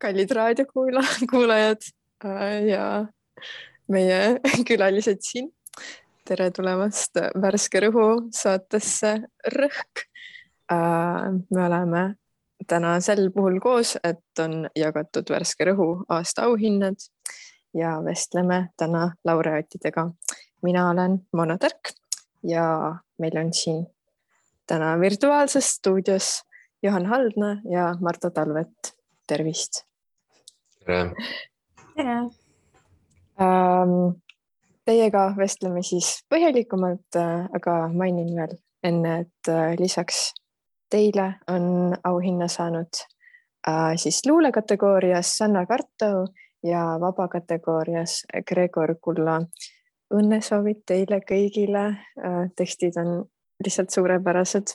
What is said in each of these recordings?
kallid raadiokuulajad ja meie külalised siin. tere tulemast Värske Rõhu saatesse Rõhk. me oleme täna sel puhul koos, et on jagatud Värske Rõhu aasta auhinnad ja vestleme täna laureaatidega. mina olen Mona Tärk ja meil on siin täna virtuaalses stuudios Juhan Haldna ja Marta Talvet. tervist. Tere. tere. Teiega vestleme siis põhjalikumalt, aga mainin veel enne, et lisaks teile on auhinna saanud siis luulekategoorias Sanna Kartau ja vabakategoorias Gregor Kulla. õnnesoovid teile kõigile. tekstid on lihtsalt suurepärased.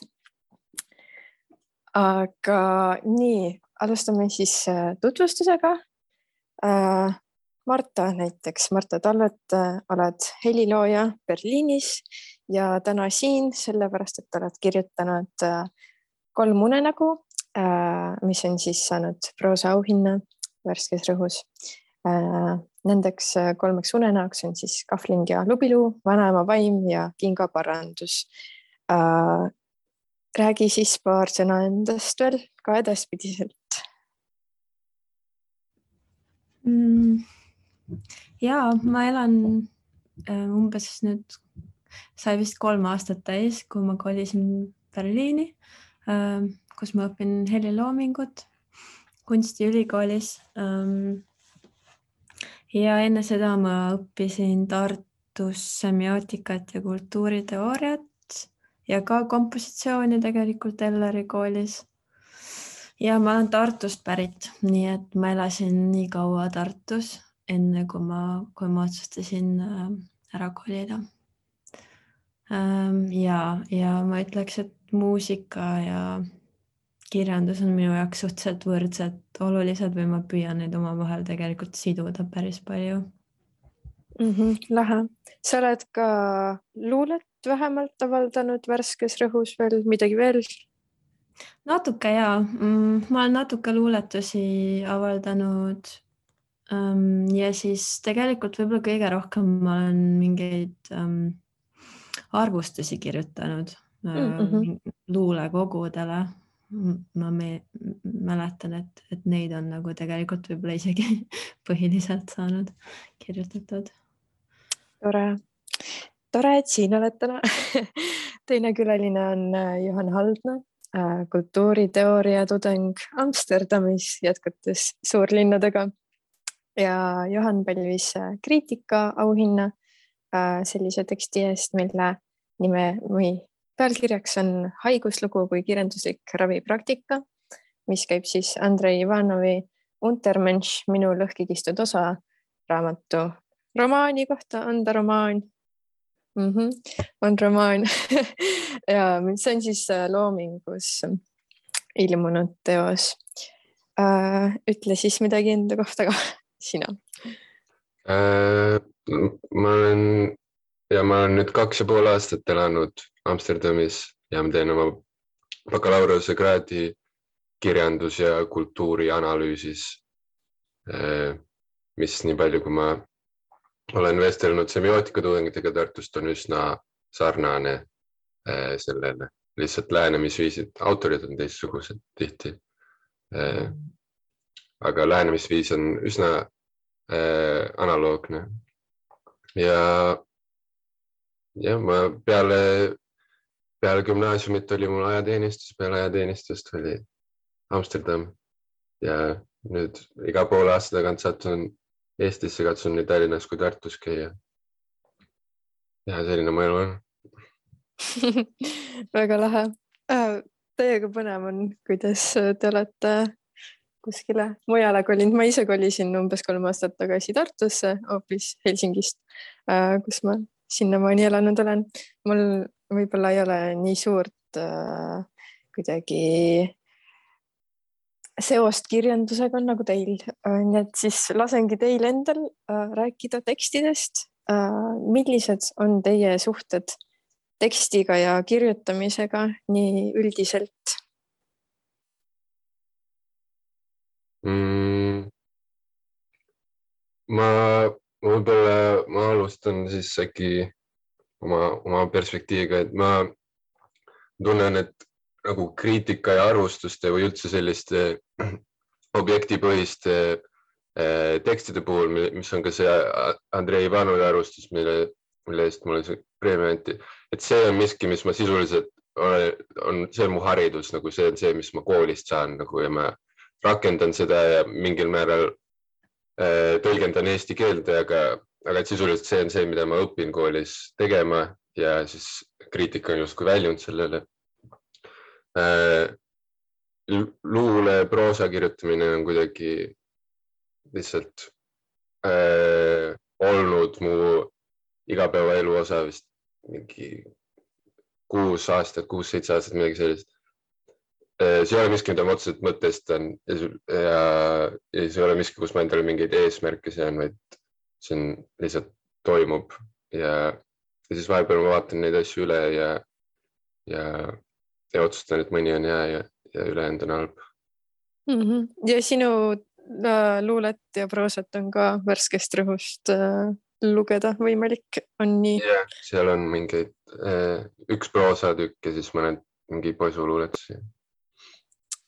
aga nii, alustame siis tutvustusega Marta näiteks, Marta Talvet, äh, oled helilooja Berliinis ja täna siin sellepärast, et oled kirjutanud äh, kolm unenägu, äh, mis on siis saanud proosaauhinna värskes rõhus. Nendeks kolmeks unenäoks on siis Kahvling ja Lubiluu, Vanaema vaim ja Kingaparandus. räägi siis paar sõna endast veel ka edaspidiselt mm ja ma elan äh, umbes nüüd, sai vist kolm aastat täis, kui ma kolisin Berliini, äh, kus ma õpin heliloomingut kunstiülikoolis. Ähm, ja enne seda ma õppisin Tartus semiootikat ja kultuuriteooriat ja ka kompositsiooni tegelikult Elleri koolis ja ma olen Tartust pärit, nii et ma elasin nii kaua Tartus enne kui ma, kui ma otsustasin äh, ära kolida. Ähm, ja, ja ma ütleks, et muusika ja kirjandus on minu jaoks suhteliselt võrdselt olulised või ma püüan neid omavahel tegelikult siduda päris palju mm. -hmm, lahe, sa oled ka luulet vähemalt avaldanud värskes rõhus veel midagi veel? Natuke ja mm,, ma olen natuke luuletusi avaldanud ja siis tegelikult võib-olla kõige rohkem ma olen mingeid ähm, arvustusi kirjutanud mm -hmm. luulekogudele. ma me, mäletan, et, et neid on nagu tegelikult võib-olla isegi põhiliselt saanud kirjutatud. tore, tore, et siin oled täna teine külaline on äh, Juhan Haldna, kultuuriteooria tudeng Amsterdamis, jätkates suurlinnadega. Ja Johan pälvis äh, kriitikaauhinna äh, sellise teksti eest, mille nime või pealkirjaks on Haiguslugu kui kirjanduslik ravipraktika, mis käib siis Andrei Ivanovi Untermensch, minu lõhki kistud osa raamatu romaani kohta, on ta romaan mm? -hmm. on romaan ja see on siis äh, Loomingus ilmunud teos. ütle siis midagi enda kohta ka sina äh,? ma olen ja ma olen nüüd kaks ja pool aastat elanud Amsterdamis ja ma teen oma bakalaureusekraadi kirjandus ja kultuurianalüüsis äh,. mis nii palju, kui ma olen vestelnud semiootika tudengitega Tartust, on üsna sarnane äh, sellele, lihtsalt lähenemisviisid, autorid on teistsugused tihti äh, aga lähenemisviis on üsna äh, analoogne. ja, jah, ma peale, peale gümnaasiumit oli mul ajateenistus, peale ajateenistust oli Amsterdam ja nüüd iga poole aasta tagant satun Eestisse, katsun nii Tallinnas kui Tartus käia. ja selline mu elu on väga lahe. Äh, täiega põnev on, kuidas te olete kuskile mujale kolinud, ma ise kolisin umbes kolm aastat tagasi Tartusse hoopis Helsingist, äh, kus ma sinnamaani elanud olen. mul võib-olla ei ole nii suurt äh, kuidagi seost kirjandusega nagu teil, äh, nii et siis lasengi teil endal äh, rääkida tekstidest äh,. millised on teie suhted tekstiga ja kirjutamisega nii üldiselt mm,? ma, võib-olla, ma alustan siis äkki oma, oma perspektiiviga, et ma tunnen, et nagu kriitika ja arvustuste või üldse selliste objektipõhiste eh, tekstide puhul, mis on ka see Andrei Ivanovi arvustus, mille, mille eest mulle see preemia anti, et see on miski, mis ma sisuliselt on, see on mu haridus, nagu see on see, mis ma koolist saan nagu ja ma rakendan seda ja mingil määral äh, tõlgendan eesti keelde, aga, aga et sisuliselt see on see, mida ma õpin koolis tegema ja siis kriitika on justkui väljund sellele äh,. Luule, proosa kirjutamine on kuidagi lihtsalt äh, olnud mu igapäevaelu osa vist mingi kuus aastat, kuus-seitse aastat, midagi sellist. Äh, see ei ole miski, mida ma otseselt mõtestan ja, ja, ja see ei ole miski, kus ma endale mingeid eesmärke sean, vaid see on lihtsalt toimub ja, ja siis vahepeal ma vaatan neid asju üle ja, ja, ja otsustan, et mõni on hea ja, ja ülejäänud on halb mm. -hmm. ja sinu äh, luulet ja proosat on ka värskest rõhust äh, lugeda võimalik, on nii? jah, seal on mingeid, eh, üks proosatükk ja siis mõned mingi poisuluuletusi.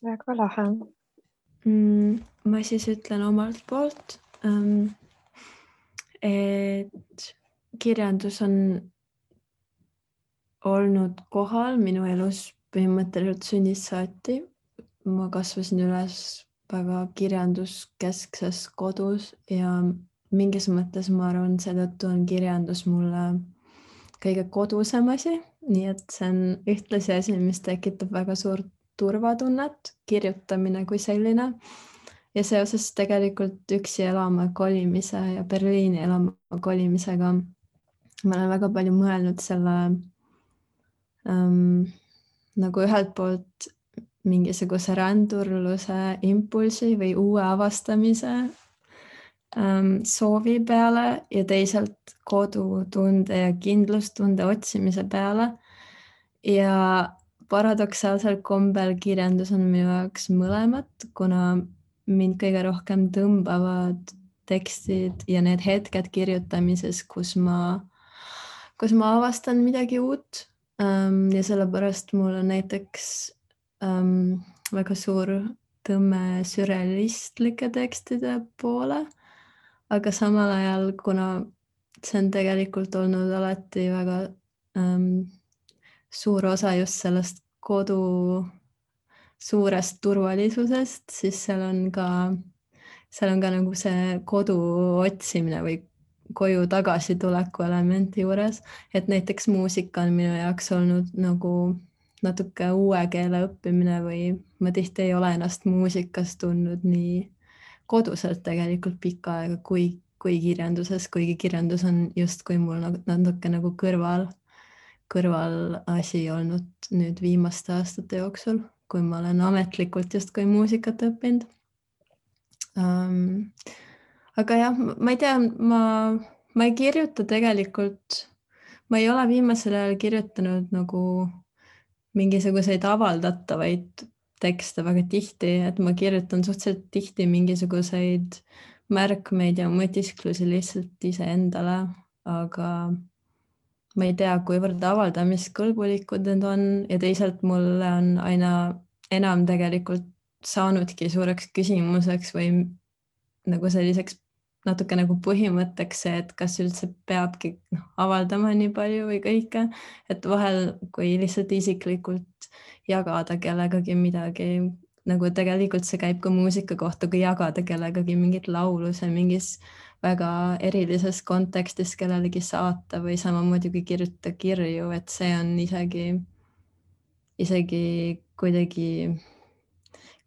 väga lahe mm,. ma siis ütlen omalt poolt ähm,, et kirjandus on olnud kohal minu elus põhimõtteliselt sünnist saati. ma kasvasin üles väga kirjanduskeskses kodus ja mingis mõttes ma arvan, seetõttu on kirjandus mulle kõige kodusem asi, nii et see on ühtlasi asi, mis tekitab väga suurt turvatunnet, kirjutamine kui selline. ja seoses tegelikult üksi elama kolimise ja Berliini elama kolimisega ma olen väga palju mõelnud selle ähm, nagu ühelt poolt mingisuguse rändurluse impulsi või uue avastamise Ähm, soovi peale ja teisalt kodutunde ja kindlustunde otsimise peale. ja paradoksaalsel kombel kirjandus on minu jaoks mõlemat, kuna mind kõige rohkem tõmbavad tekstid ja need hetked kirjutamises, kus ma, kus ma avastan midagi uut. Ähm, ja sellepärast mul on näiteks ähm, väga suur tõmme sürrealistlike tekstide poole. Aga samal ajal, kuna see on tegelikult olnud alati väga ähm, suur osa just sellest kodu suurest turvalisusest, siis seal on ka, seal on ka nagu see kodu otsimine või koju tagasituleku elementi juures, et näiteks muusika on minu jaoks olnud nagu natuke uue keele õppimine või ma tihti ei ole ennast muusikas tundnud nii koduselt tegelikult pikka aega, kui, kui kirjanduses, kuigi kirjandus on justkui mul nagu natuke nagu kõrval, kõrvalasi olnud nüüd viimaste aastate jooksul, kui ma olen ametlikult justkui muusikat õppinud um,. Aga jah, ma ei tea, ma, ma ei kirjuta tegelikult, ma ei ole viimasel ajal kirjutanud nagu mingisuguseid avaldatavaid tekste väga tihti, et ma kirjutan suhteliselt tihti mingisuguseid märkmeid ja mõtisklusi lihtsalt iseendale, aga ma ei tea, kuivõrd avaldamiskõlbulikud need on ja teisalt mulle on aina enam tegelikult saanudki suureks küsimuseks või nagu selliseks natuke nagu põhimõtteks see, et kas üldse peabki noh, avaldama nii palju või kõike, et vahel, kui lihtsalt isiklikult jagada kellegagi midagi, nagu tegelikult see käib ka muusika kohta, kui jagada kellegagi mingit laulu, see mingis väga erilises kontekstis kellelegi saata või samamoodi kui kirjutada kirju, et see on isegi, isegi kuidagi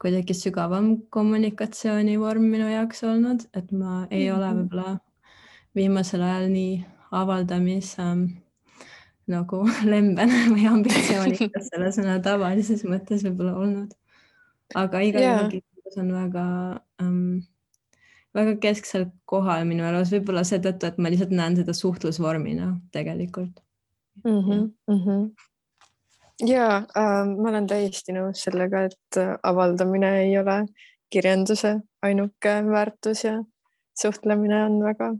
kuidagi sügavam kommunikatsioonivorm minu jaoks olnud, et ma ei mm -hmm. ole mhm. võib-olla viimasel ajal nii avaldamis ähm, nagu lembene või ambitsioonikas selle sõna tavalises mõttes võib-olla olnud. aga igal juhul yeah. on väga ähm, väga kesksel kohal minu elus, võib-olla seetõttu, et ma lihtsalt näen seda suhtlusvormina tegelikult mm. -hmm, mm -hmm ja äh, ma olen täiesti nõus sellega, et äh, avaldamine ei ole kirjanduse ainuke väärtus ja suhtlemine on väga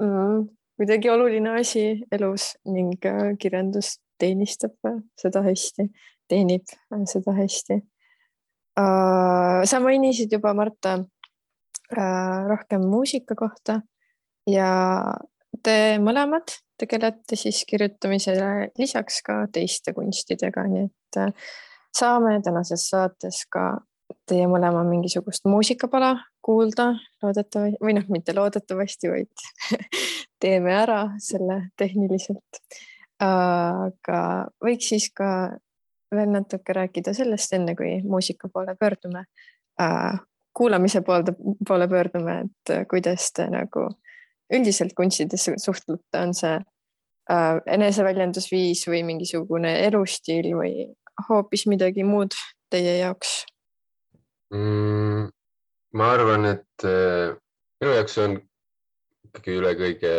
mm, kuidagi oluline asi elus ning äh, kirjandus teenistab äh, seda hästi, teenib äh, seda hästi. sa mainisid juba, Marta, rohkem muusika kohta ja te mõlemad tegelete siis kirjutamisele lisaks ka teiste kunstidega, nii et saame tänases saates ka teie mõlema mingisugust muusikapala kuulda loodetavasti või noh, mitte loodetavasti, vaid teeme ära selle tehniliselt. aga võiks siis ka veel natuke rääkida sellest, enne kui muusika poole pöördume, kuulamise poolde, poole pöördume, et kuidas te nagu üldiselt kunstidesse suhtlete, on see eneseväljendusviis või mingisugune elustiil või hoopis midagi muud teie jaoks mm,? ma arvan, et äh, minu jaoks on ikkagi üle kõige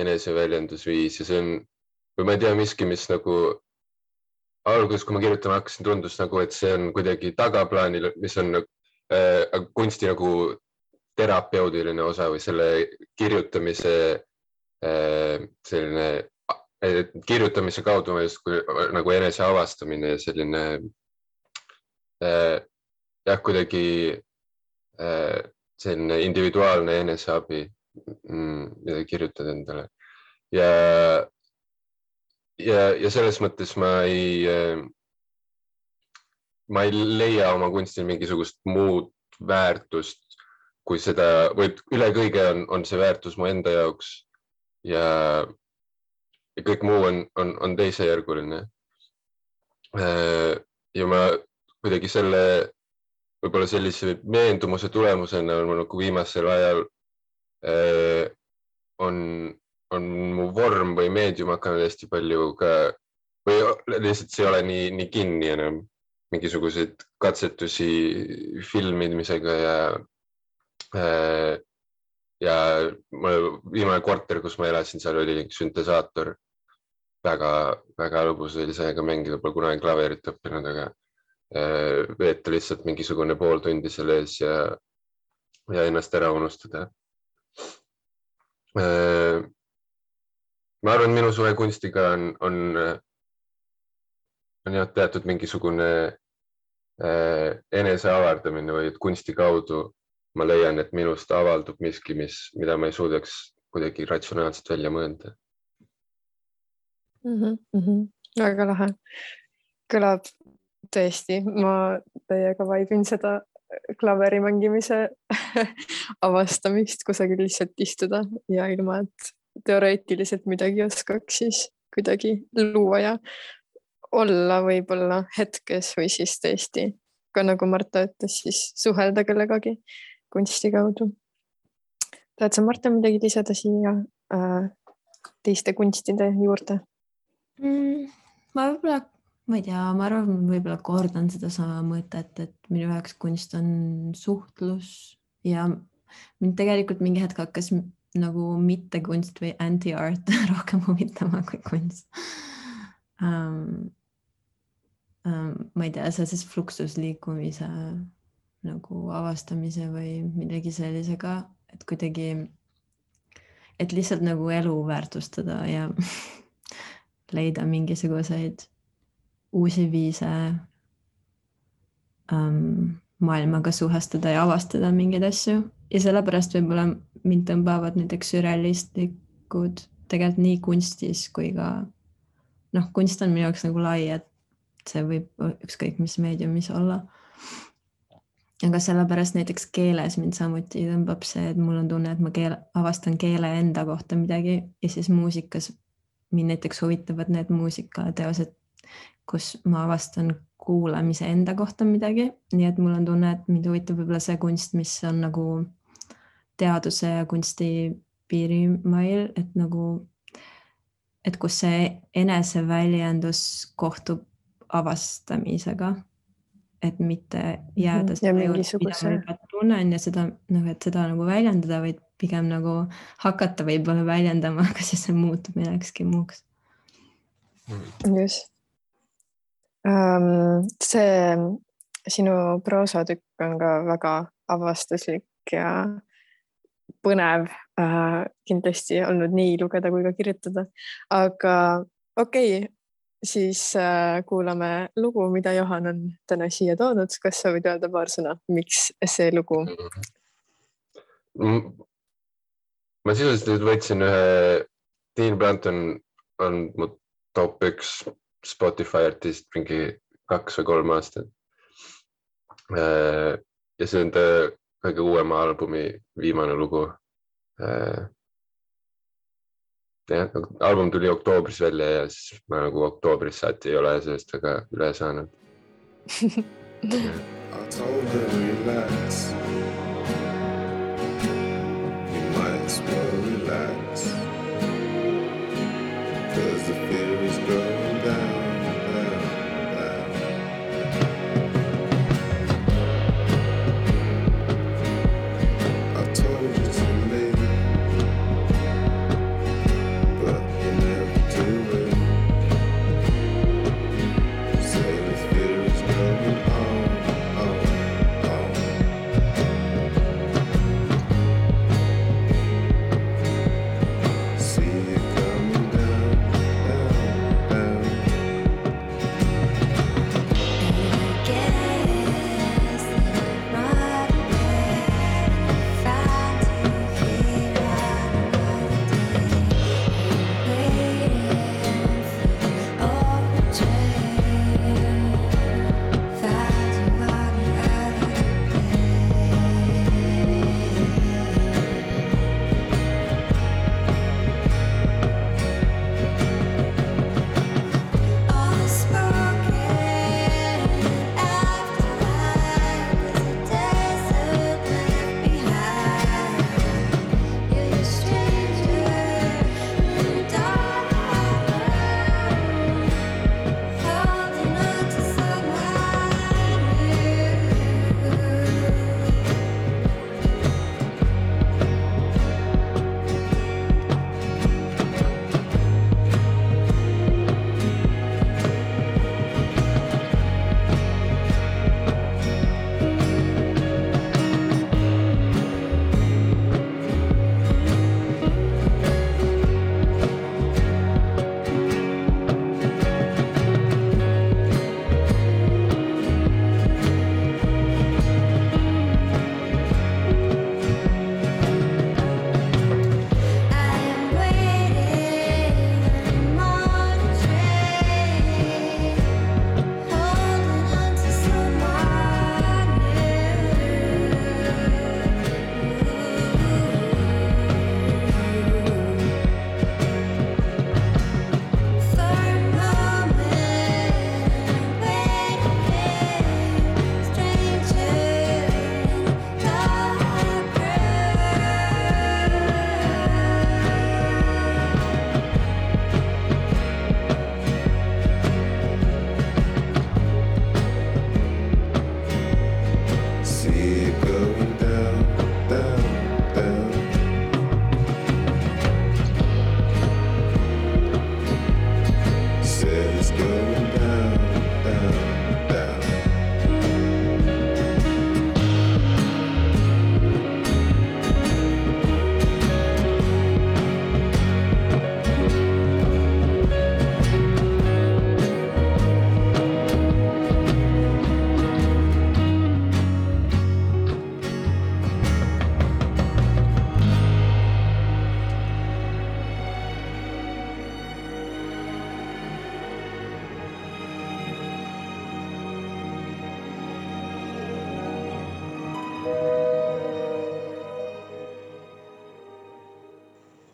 eneseväljendusviis ja see on, või ma ei tea, miski, mis nagu alguses, kui ma kirjutama hakkasin, tundus nagu, et see on kuidagi tagaplaanil, mis on äh, kunsti nagu terapeudiline osa või selle kirjutamise äh, selline äh, kirjutamise kaudu justkui nagu eneseavastamine ja selline äh, jah, kuidagi selline individuaalne eneseabi, mm, mida kirjutad endale. Ja, ja, ja selles mõttes ma ei, ma ei leia oma kunstil mingisugust muud väärtust kui seda või üle kõige on, on see väärtus mu enda jaoks ja, ja kõik muu on, on, on teisejärguline. Äh, ja ma kuidagi selle võib-olla sellise veendumuse tulemusena on mul nagu viimasel ajal äh, on, on mu vorm või meedium hakanud hästi palju ka või lihtsalt see ei ole nii, nii kinni enam mingisuguseid katsetusi filmimisega ja. Ja mul viimane korter, kus ma elasin, seal oli süntesaator väga-väga lõbus oli sellega mängida, pole kunagi klaverit õppinud, aga Äh, veeta lihtsalt mingisugune pool tundi selle ees ja, ja ennast ära unustada. Äh, ma arvan, minu suhe kunstiga on, on, on jah, teatud mingisugune äh, enese avardamine või et kunsti kaudu ma leian, et minust avaldub miski, mis, mida ma ei suudaks kuidagi ratsionaalselt välja mõelda mm. -hmm. väga lahe, kõlab tõesti, ma täiega vaibin seda klaveri mängimise avastamist, kusagil lihtsalt istuda ja ilma, et teoreetiliselt midagi oskaks, siis kuidagi luua ja olla võib-olla hetkes või siis tõesti ka nagu Marta ütles, siis suhelda kellegagi kunsti kaudu. tahad sa, Marta, midagi lisada siia äh, teiste kunstide juurde mm,? ma võib-olla ma ei tea, ma arvan, võib-olla kordan sedasama mõtet, et minu jaoks kunst on suhtlus ja mind tegelikult mingi hetk hakkas nagu mittekunst või anti-art rohkem huvitama kui kunst um,. Um, ma ei tea, seoses fluxusliikumise nagu avastamise või midagi sellisega, et kuidagi, et lihtsalt nagu elu väärtustada ja leida mingisuguseid uusi viise ähm, maailmaga suhestuda ja avastada mingeid asju ja sellepärast võib-olla mind tõmbavad näiteks sürrealistlikud tegelikult nii kunstis kui ka noh, kunst on minu jaoks nagu lai, et see võib ükskõik mis meediumis olla. Aga sellepärast näiteks keeles mind samuti tõmbab see, et mul on tunne, et ma keel, avastan keele enda kohta midagi ja siis muusikas mind näiteks huvitavad need muusikateosed, kus ma avastan kuulamise enda kohta midagi, nii et mul on tunne, et mind huvitab võib-olla see kunst, mis on nagu teaduse ja kunsti piirimail, et nagu, et kus see eneseväljendus kohtub avastamisega, et mitte jääda mm, -hmm. mingisuguse... mida ma tunnen ja seda noh, et seda nagu väljendada, vaid pigem nagu hakata võib-olla väljendama, aga siis see muutub millekski muuks. just Ähm, see sinu proosatükk on ka väga avastuslik ja põnev äh, kindlasti olnud nii lugeda kui ka kirjutada, aga okei okay,, siis äh, kuulame lugu, mida Johan on täna siia toonud. kas sa võid öelda paar sõna, miks see lugu? ma sisuliselt nüüd võtsin ühe, Dean Blanton on mu top üks Spotify artist mingi kaks või kolm aastat. Äh, ja see on ta kõige uuema albumi viimane lugu. Jah, album tuli oktoobris välja ja siis ma nagu oktoobrist saati ei ole sellest väga üle saanud I told her relax.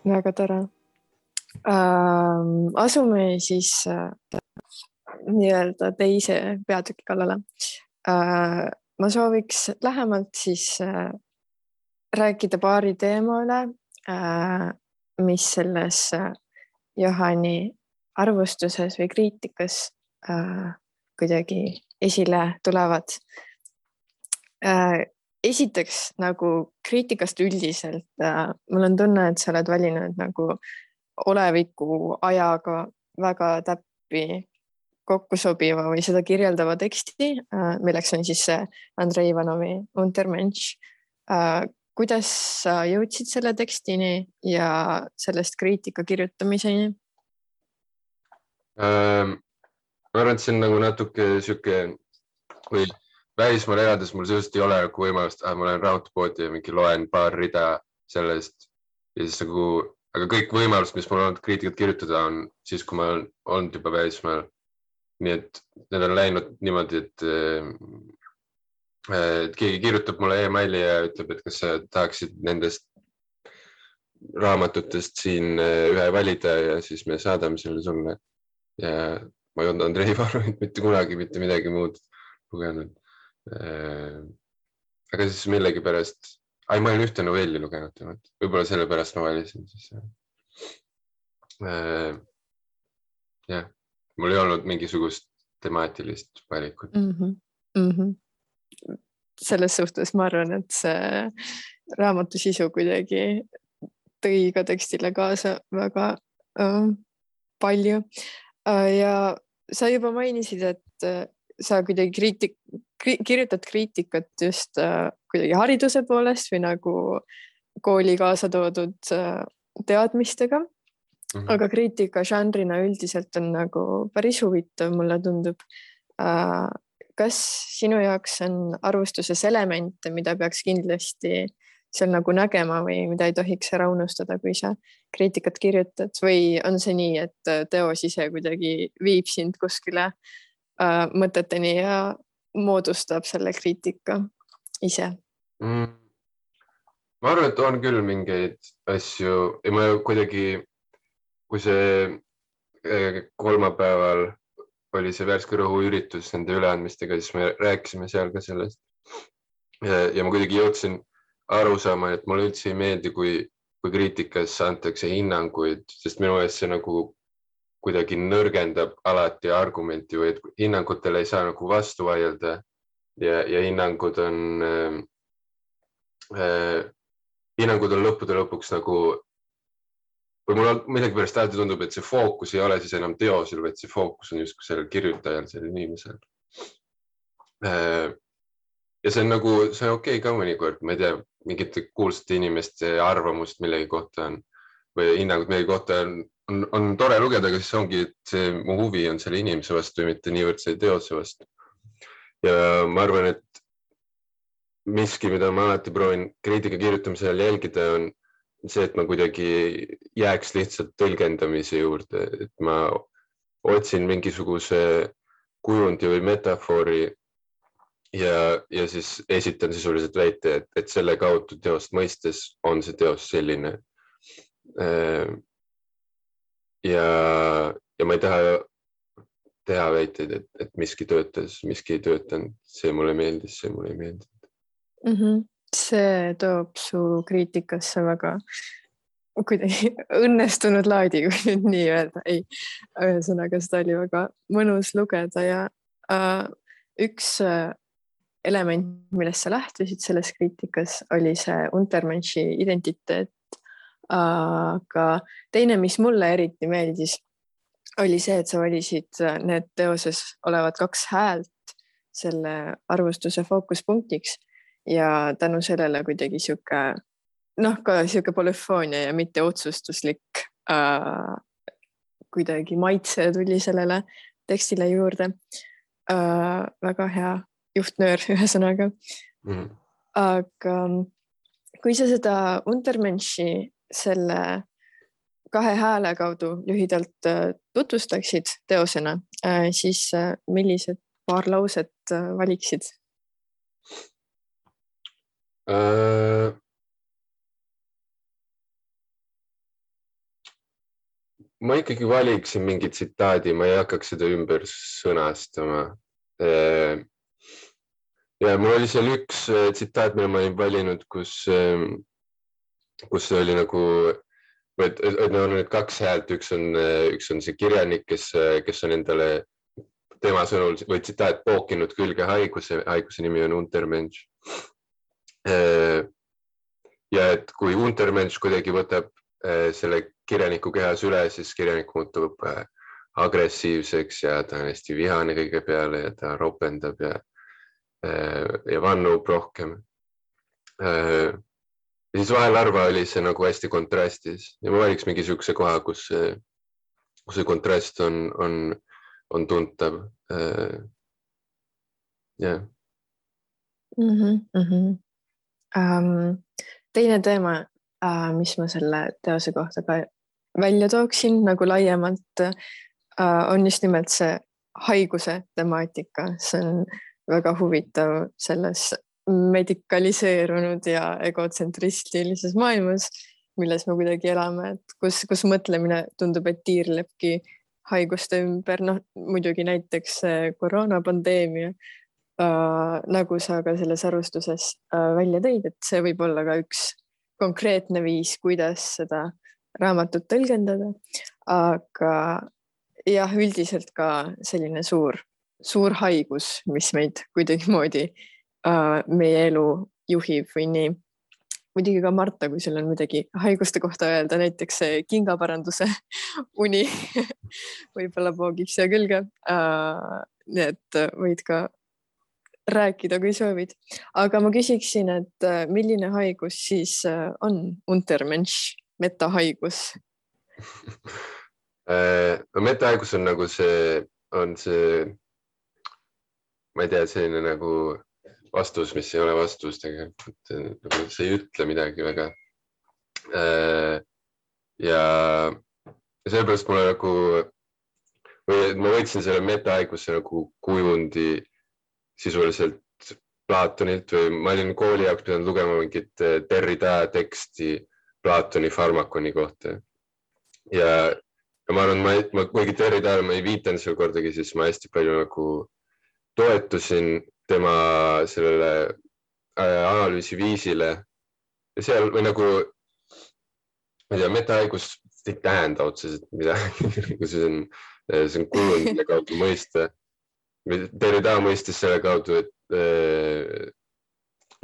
Väga tore ähm,. asume siis äh, nii-öelda teise peatüki kallale äh,. ma sooviks lähemalt siis äh, rääkida paari teema üle äh,, mis selles äh, Johani arvustuses või kriitikas äh, kuidagi esile tulevad äh, esiteks nagu kriitikast üldiselt äh,, mul on tunne, et sa oled valinud nagu oleviku ajaga väga täppi kokku sobiva või seda kirjeldava teksti äh,, milleks on siis see Andrei Ivanovi Untermensch äh,. kuidas sa jõudsid selle tekstini ja sellest kriitika kirjutamiseni? Ähm, ma arvan, et see on nagu natuke sihuke või välismaal elades mul sisuliselt ei ole nagu võimalust, ma lähen raudpoodi ja mingi loen paar rida sellest ja siis nagu, aga kõik võimalused, mis mul on olnud kriitikat kirjutada, on siis, kui ma olen olnud juba välismaal. nii et need on läinud niimoodi, et, et keegi kirjutab mulle emaili ja ütleb, et kas sa tahaksid nendest raamatutest siin ühe valida ja siis me saadame selle sulle. ja ma ei olnud Andrei Varumit mitte kunagi mitte midagi muud lugenud. Aga siis millegipärast ai, ma olen ühte novelli lugenud temalt, võib-olla sellepärast ma valisin siis äh,. jah, mul ei olnud mingisugust temaatilist valikut mm. -hmm. Mm -hmm. selles suhtes ma arvan, et see raamatu sisu kuidagi tõi ka tekstile kaasa väga äh, palju äh,. ja sa juba mainisid, et äh, sa kuidagi kriitik, kirjutad kriitikat just äh, kuidagi hariduse poolest või nagu kooli kaasa toodud äh, teadmistega mm. -hmm. aga kriitika žanrina üldiselt on nagu päris huvitav, mulle tundub äh,. kas sinu jaoks on arvustuses elemente, mida peaks kindlasti seal nagu nägema või mida ei tohiks ära unustada, kui sa kriitikat kirjutad või on see nii, et teos ise kuidagi viib sind kuskile äh, mõteteni ja moodustab selle kriitika ise mm.? ma arvan, et on küll mingeid asju ja ma kuidagi, kui see äh, kolmapäeval oli see värske rõhu üritus nende üleandmistega, siis me rääkisime seal ka sellest. ja ma kuidagi jõudsin arusaama, et mulle üldse ei meeldi, kui, kui kriitikas antakse hinnanguid, sest minu meelest see nagu kuidagi nõrgendab alati argumenti või et hinnangutele ei saa nagu vastu vaielda ja, ja hinnangud on äh,, äh, hinnangud on lõppude lõpuks nagu või mulle millegipärast alati tundub, et see fookus ei ole siis enam teosel, vaid see fookus on justkui sellel kirjutajal, sellel inimesel äh,. ja see on nagu, see on okei okay ka mõnikord, ma ei tea, mingite kuulsate inimeste arvamust millegi kohta on või hinnangut millegi kohta on on, on tore lugeda, aga siis ongi, et see mu huvi on selle inimese vastu ja mitte niivõrd selle teose vastu. ja ma arvan, et miski, mida ma alati proovin kriitika kirjutamisel jälgida, on see, et ma kuidagi jääks lihtsalt tõlgendamise juurde, et ma otsin mingisuguse kujundi või metafoori ja, ja siis esitan sisuliselt väite, et, et selle kaudu teost mõistes on see teos selline äh, ja, ja ma ei taha teha väiteid, et, et miski töötas, miski ei töötanud, see mulle meeldis, see mulle ei meeldinud mm. -hmm. see toob su kriitikasse väga kuidagi õnnestunud laadi, kui nüüd nii öelda, ei, ühesõnaga seda oli väga mõnus lugeda ja äh, üks äh, element, millest sa lähtusid selles kriitikas, oli see Untermenši identiteet aga teine, mis mulle eriti meeldis, oli see, et sa valisid need teoses olevad kaks häält selle arvustuse fookuspunktiks. Ja tänu sellele kuidagi sihuke noh, ka sihuke polüfoonia ja mitte otsustuslik äh, kuidagi maitse tuli sellele tekstile juurde. Äh,. väga hea juhtnöör, ühesõnaga. Mm.. aga kui sa seda Untermenši selle kahe hääle kaudu lühidalt äh, tutvustaksid teosena, äh, siis äh, millised paar lauset valiksid äh...? ma ikkagi valiksin mingi tsitaadi, ma ei hakkaks seda ümber sõnastama. ja mul oli seal üks tsitaat, mille ma olin valinud, kus kus oli nagu, et, et no need kaks häält, üks on, üks on see kirjanik, kes, kes on endale tema sõnul või tsitaat pookinud külge haiguse, haiguse nimi on Untermensch. ja et kui Untermensch kuidagi võtab eh, selle kirjaniku kehas üle, siis kirjanik muutub eh, agressiivseks ja ta on hästi vihane kõige peale ja ta ropendab ja, eh, ja vannub rohkem ja siis vahel harva oli see nagu hästi kontrastis ja ma valiks mingi siukse koha, kus see, kus see kontrast on, on, on tuntav. Äh, jah. Mhm, mhm. teine teema, äh, mis ma selle teose kohta ka välja tooksin nagu laiemalt, äh, on just nimelt see haiguse temaatika, see on väga huvitav selles medikaliseerunud ja egotsentristilises maailmas, milles me kuidagi elame, et kus, kus mõtlemine tundub, et tiirlebki haiguste ümber, noh muidugi näiteks koroonapandeemia äh,, nagu sa ka selles arvustuses äh, välja tõid, et see võib olla ka üks konkreetne viis, kuidas seda raamatut tõlgendada. aga jah, üldiselt ka selline suur, suur haigus, mis meid kuidagimoodi äh, meie elu juhib või nii. muidugi ka Marta, kui sul on midagi haiguste kohta öelda, näiteks kingaparanduse uni võib-olla poogib siia külge äh,. nii et võid ka rääkida, kui soovid, aga ma küsiksin, et äh, milline haigus siis äh, on Untermensch, metahaigus äh, no metahaigus on nagu see, on see, ma ei tea, selline nagu vastus, mis ei ole vastus tegelikult, nagu see ei ütle midagi väga. Äh, ja sellepärast mulle nagu või ma võtsin selle metahaiguse nagu kujundi sisuliselt Platonilt või ma olin kooli jaoks pidanud lugema mingit äh, Derrida teksti Platoni farmakoni kohta. ja, ja ma arvan, ma, ma kuigi Derridale ma ei viitanud seal kordagi, siis ma hästi palju nagu toetusin tema sellele äh, analüüsiviisile ja seal või nagu, ma ei tea, metahaigus ei tähenda otseselt midagi nagu see on, see on kujund, mille kaudu mõista. Derrida mõistis selle kaudu, et äh,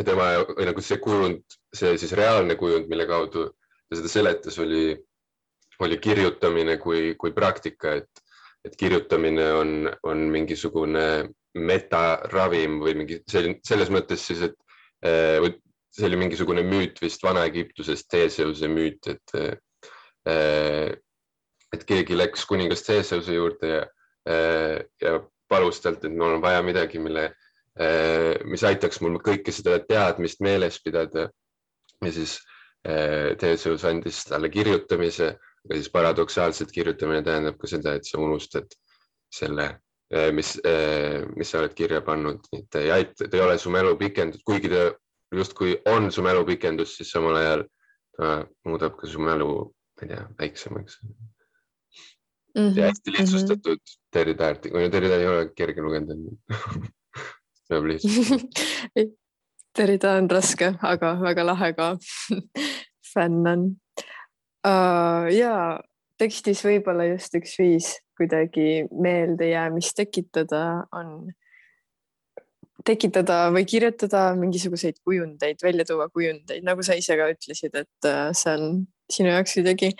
tema või nagu see kujund, see siis reaalne kujund, mille kaudu ta seda seletas, oli, oli kirjutamine kui, kui praktika, et, et kirjutamine on, on mingisugune metaravim või mingi selline, selles mõttes siis, et äh, see oli mingisugune müüt vist Vana-Egiptuses, Theseuse müüt, et, äh, et keegi läks kuningas Theseuse juurde ja, äh, ja palus talt, et mul on vaja midagi, mille, mis aitaks mul kõike seda teadmist meeles pidada. ja siis Theseus andis talle kirjutamise, aga siis paradoksaalselt kirjutamine tähendab ka seda, et sa unustad selle mis, eh, mis sa oled kirja pannud, et ei aita, ta ei ole su mälu pikendus, kuigi ta justkui on su mälu pikendus, siis samal ajal ta muudab ka su mälu, ma ei tea, väiksemaks mm. -hmm. ja hästi lihtsustatud mm -hmm. Terry Tarti, kui Terry Tarti ei ole kerge lugeda peab lihtsalt Terry Ta on raske, aga väga lahe ka fänn on uh,. ja tekstis võib-olla just üks viis kuidagi meeldejäämist tekitada, on tekitada või kirjutada mingisuguseid kujundeid, välja tuua kujundeid, nagu sa ise ka ütlesid, et äh, see on sinu jaoks kuidagi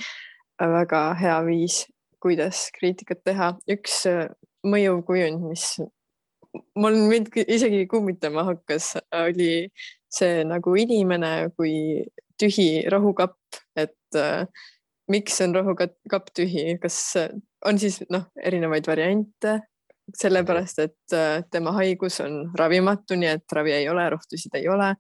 väga hea viis, kuidas kriitikat teha. üks äh, mõjuv kujund, mis mul mind isegi kummitama hakkas, oli see nagu inimene kui tühi rohukapp, et äh, miks on rohukapp tühi, kas on siis noh, erinevaid variante, sellepärast et äh, tema haigus on ravimatu, nii et ravi ei ole, rohtusid ei ole.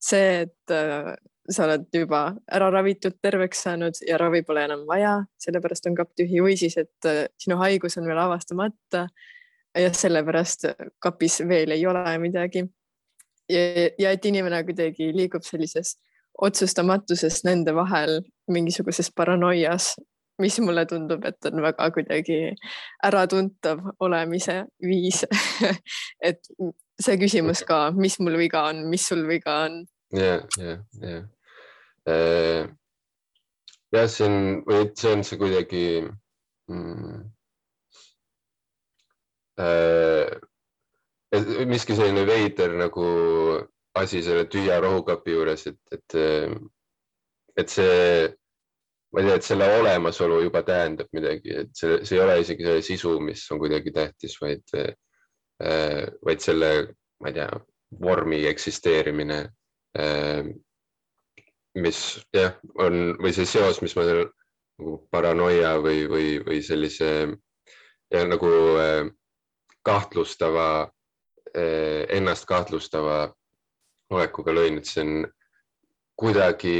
see, et äh, sa oled juba ära ravitud, terveks saanud ja ravi pole enam vaja, sellepärast on kapp tühi või siis, et äh, sinu haigus on veel avastamata ja sellepärast kapis veel ei ole midagi. ja et inimene kuidagi liigub sellises otsustamatuses nende vahel mingisuguses paranoias, mis mulle tundub, et on väga kuidagi äratuntav olemise viis et see küsimus ka, mis mul viga on, mis sul viga on. ja, ja, ja. Äh, jah, see on, või see on see kuidagi mm, äh, miski selline veider nagu asi selle tühja rohukapi juures, et, et, et see, ma ei tea, et selle olemasolu juba tähendab midagi, et see, see ei ole isegi selle sisu, mis on kuidagi tähtis, vaid, vaid selle, ma ei tea, vormi eksisteerimine. mis jah, on või see seos, mis ma seal nagu paranoia või, või, või sellise ja nagu äh, kahtlustava, äh, ennast kahtlustava olekuga lõin, et see on kuidagi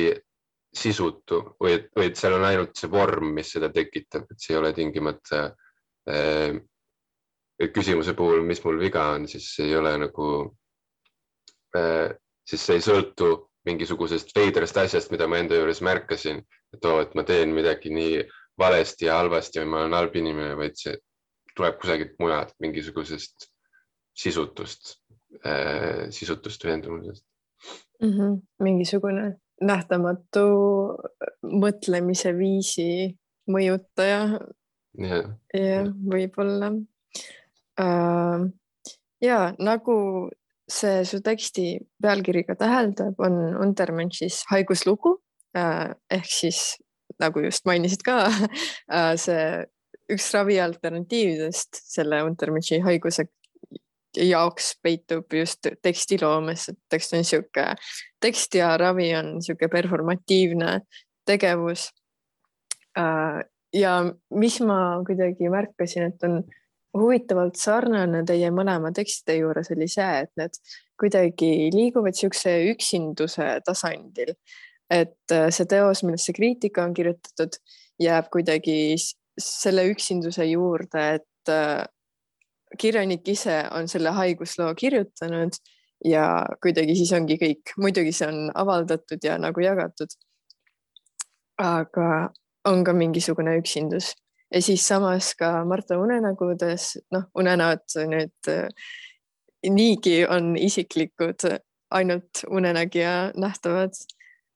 sisutu või et, või et seal on ainult see vorm, mis seda tekitab, et see ei ole tingimata äh, küsimuse puhul, mis mul viga on, siis ei ole nagu äh,, siis see ei sõltu mingisugusest veidrast asjast, mida ma enda juures märkasin, et oo, et ma teen midagi nii valesti ja halvasti või ma olen halb inimene, vaid see tuleb kusagilt mujalt, mingisugusest sisutust äh,, sisutust veendumusest mm. -hmm. mingisugune nähtamatu mõtlemise viisi mõjutaja. jah ja, võib-olla äh,. ja nagu see su teksti pealkiri ka täheldab, on Untermenschis haiguslugu äh, ehk siis nagu just mainisid ka äh, see üks ravi alternatiividest selle Untermenši haiguse jaoks peitub just tekstiloomes, et tekst on niisugune, tekst ja ravi on niisugune performatiivne tegevus. Äh, ja mis ma kuidagi märkasin, et on huvitavalt sarnane teie mõlema tekstide juures oli see, et need kuidagi liiguvad niisuguse üksinduse tasandil. et äh, see teos, millest see kriitika on kirjutatud, jääb kuidagi selle üksinduse juurde, et äh, kirjanik ise on selle haigusloo kirjutanud ja kuidagi siis ongi kõik, muidugi see on avaldatud ja nagu jagatud. aga on ka mingisugune üksindus ja siis samas ka Marta unenägudes, noh, unenäod nüüd äh, niigi on isiklikud, ainult unenägija nähtavad.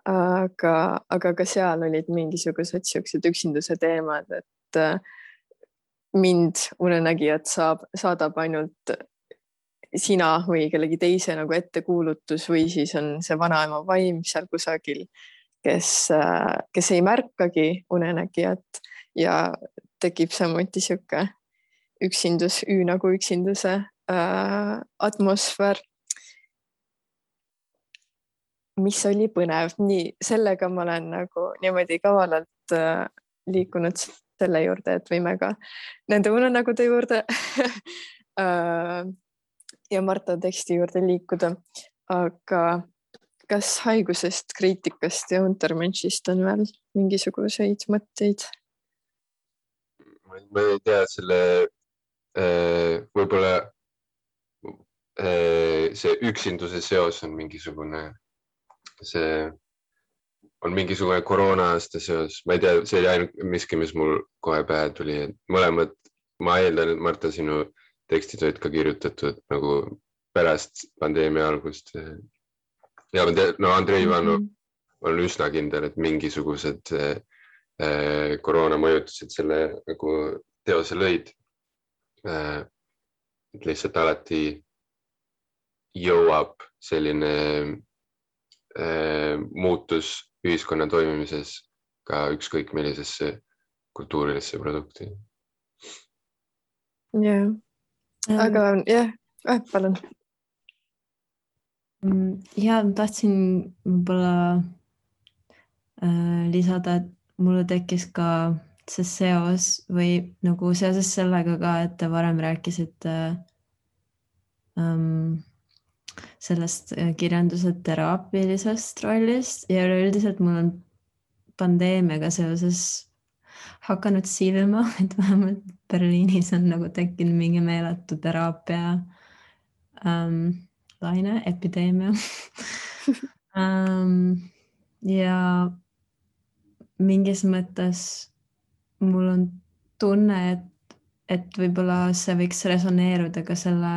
aga, aga ka seal olid mingisugused siuksed üksinduse teemad, et äh, mind unenägijat saab, saadab ainult sina või kellegi teise nagu ettekuulutus või siis on see vanaema vaim seal kusagil, kes, kes ei märkagi unenägijat ja tekib samuti sihuke üksindus, Ü nagu üksinduse äh, atmosfäär. mis oli põnev, nii sellega ma olen nagu niimoodi kavalalt äh, liikunud selle juurde, et võime ka nende unenägude juurde äh, ja Marta teksti juurde liikuda. aga kas haigusest, kriitikast ja Untermenschist on veel mingisuguseid mõtteid? ma ei tea, selle äh, võib-olla äh, see üksinduse seos on mingisugune, see on mingisugune koroona aasta seos, ma ei tea, see oli ainult miski, mis mul kohe pähe tuli, et mõlemad, ma eeldan, et Marta, sinu tekstid olid ka kirjutatud nagu pärast pandeemia algust. ja no Andrei Ivanov mm -hmm. on üsna kindel, et mingisugused Äh, koroona mõjutused selle nagu teose lõid. Äh, et lihtsalt alati jõuab selline äh, muutus ühiskonna toimimises ka ükskõik millisesse kultuurilisse produkti. jah, aga jah äh,, palun. Mm, ja ma tahtsin võib-olla äh, lisada, et mulle tekkis ka see seos või nagu seoses sellega ka, et te varem rääkisite ähm, sellest äh, kirjanduse teraapilisest rollist ja üleüldiselt mul on pandeemiaga seoses hakanud silma, et vähemalt Berliinis on nagu tekkinud mingi meeletu teraapia ähm, laine, epideemia. Ähm, ja mingis mõttes mul on tunne, et, et võib-olla see võiks resoneeruda ka selle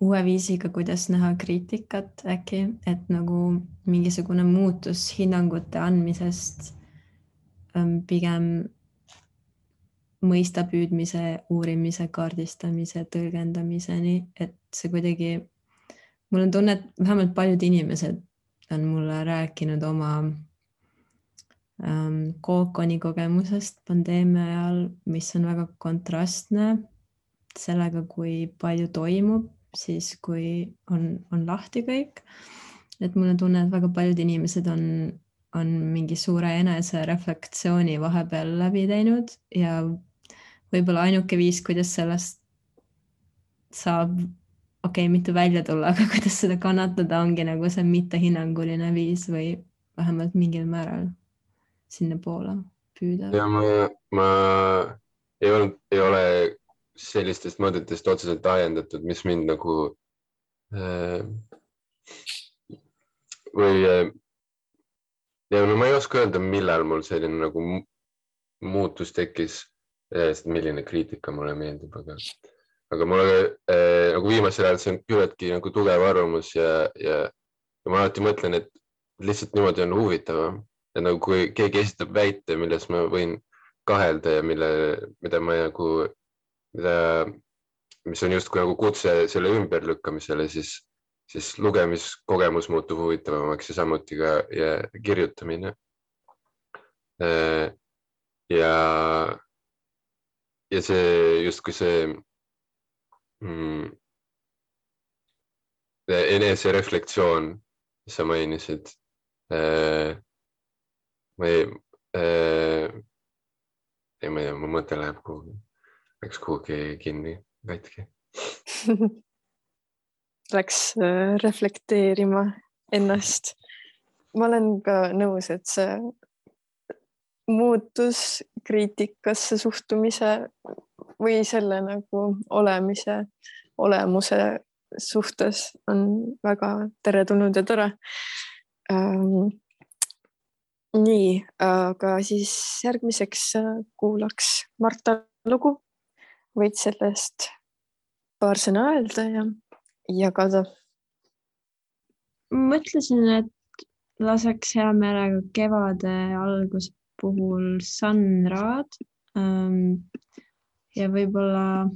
uue viisiga, kuidas näha kriitikat äkki, et nagu mingisugune muutus hinnangute andmisest ähm, pigem mõista püüdmise, uurimise, kaardistamise, tõlgendamiseni, et see kuidagi, mul on tunne, et vähemalt paljud inimesed on mulle rääkinud oma ähm, kookoni kogemusest pandeemia ajal, mis on väga kontrastne sellega, kui palju toimub siis, kui on, on lahti kõik. et mul on tunne, et väga paljud inimesed on, on mingi suure enesereflektsiooni vahepeal läbi teinud ja võib-olla ainuke viis, kuidas sellest saab, okei okay,, mitte välja tulla, aga kuidas seda kannatada, ongi nagu see mittehinnanguline viis või vähemalt mingil määral sinnapoole püüda. ja ma, ma ei olnud, ei ole sellistest mõtetest otseselt ajendatud, mis mind nagu äh, või äh, ja no ma ei oska öelda, millal mul selline nagu muutus tekkis, sest milline kriitika mulle meeldib, aga, aga mulle äh, nagu viimasel ajal see on küllaltki nagu tugev arvamus ja, ja, ja ma alati mõtlen, et lihtsalt niimoodi on huvitavam. et nagu kui keegi esitab väite, milles ma võin kahelda ja mille, mida ma nagu, mida, mis on justkui nagu kutse selle ümberlükkamisele, siis siis lugemiskogemus muutub huvitavamaks ja samuti ka ja kirjutamine. Äh, ja, ja see justkui see mm, enesereflektsioon, mis sa mainisid äh,. ma ei äh,, ei, ma ei tea, mu mõte läheb kuhugi, läks kuhugi kinni, katki läks äh, reflekteerima ennast. ma olen ka nõus, et see muutus kriitikasse suhtumise või selle nagu olemise, olemuse suhtes on väga teretulnud ja tore ähm,. nii, aga siis järgmiseks äh, kuulaks Marta lugu. Võid sellest paar sõna öelda ja jagada? mõtlesin, et laseks hea meelega kevade alguse puhul Sunrad ähm, ja võib-olla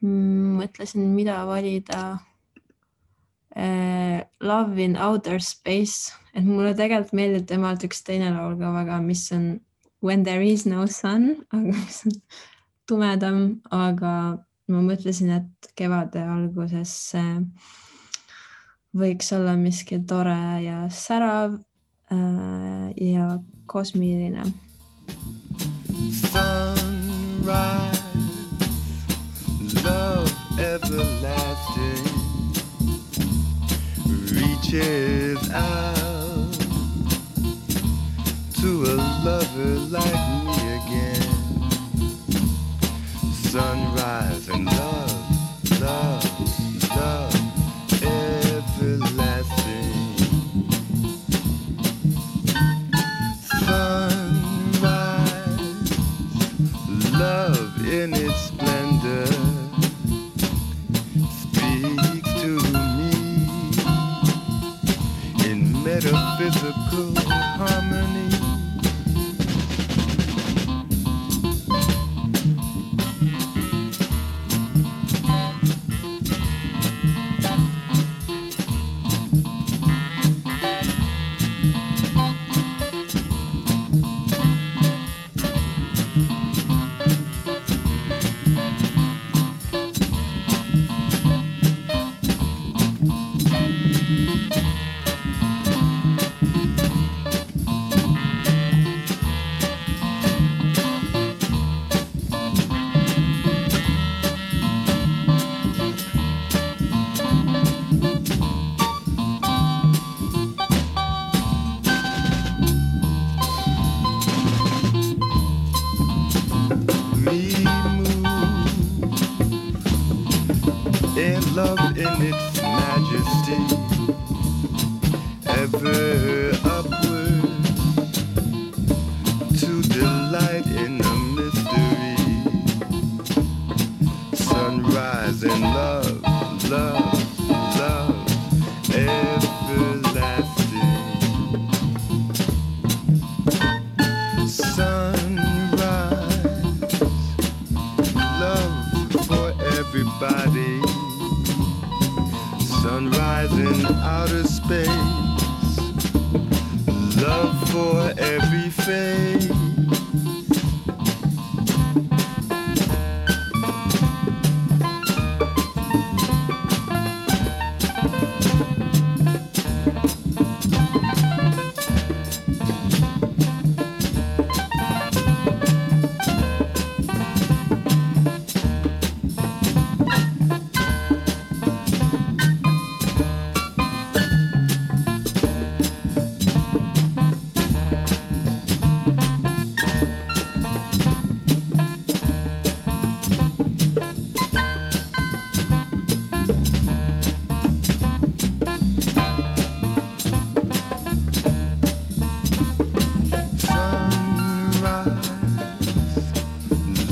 mm, mõtlesin, mida valida äh,. Love in outer space, et mulle tegelikult meeldib temalt üks teine laul ka väga, mis on When there is no sun, aga mis on tumedam, aga ma mõtlesin, et kevade alguses võiks olla miski tore ja särav äh, ja kosmiline. Sunrise, love everlasting reaches out to a lover like me sunrise and love, love, love, everlasting. Sunrise, love in its splendor speaks to me in metaphysical harmony.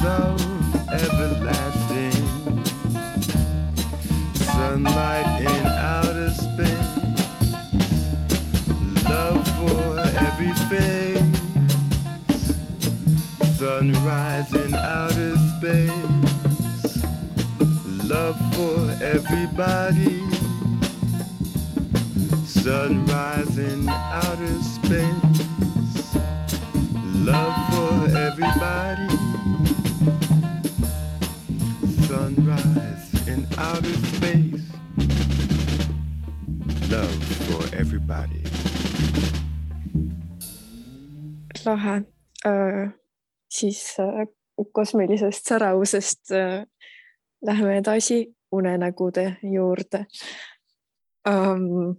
Sun everlasting. Sunlight in outer space, love for everybody. Sunrise in outer space, love for everybody. Sunrise in outer space. Everybody. lahe äh,. siis äh, kosmilisest säravusest äh, läheme edasi unenägude juurde um,.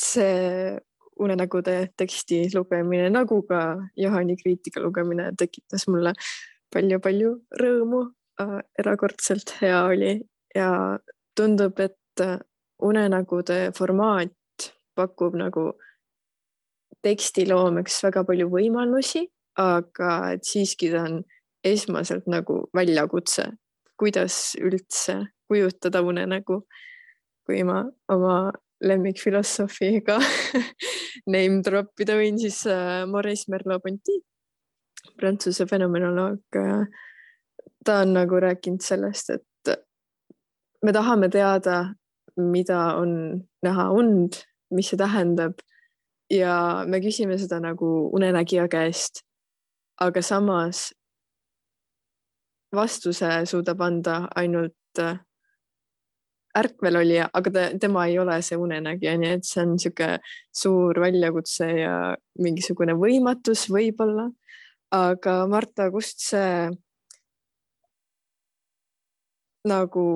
see unenägude teksti lugemine nagu ka Johani kriitika lugemine tekitas mulle palju-palju rõõmu äh,. erakordselt hea oli ja tundub, et äh, unenägude formaat pakub nagu tekstiloomeks väga palju võimalusi, aga et siiski ta on esmaselt nagu väljakutse, kuidas üldse kujutada unenägu. kui ma oma lemmikfilosoofiga name drop ida võin, siis äh, Maurice Merleau-Ponty, prantsuse fenomenoloog. ta on nagu rääkinud sellest, et me tahame teada, mida on näha und, mis see tähendab ja me küsime seda nagu unenägija käest. aga samas vastuse suudab anda ainult äh, ärkvelolija, aga ta, tema ei ole see unenägija, nii et see on niisugune suur väljakutse ja mingisugune võimatus võib-olla. aga Marta, kust see nagu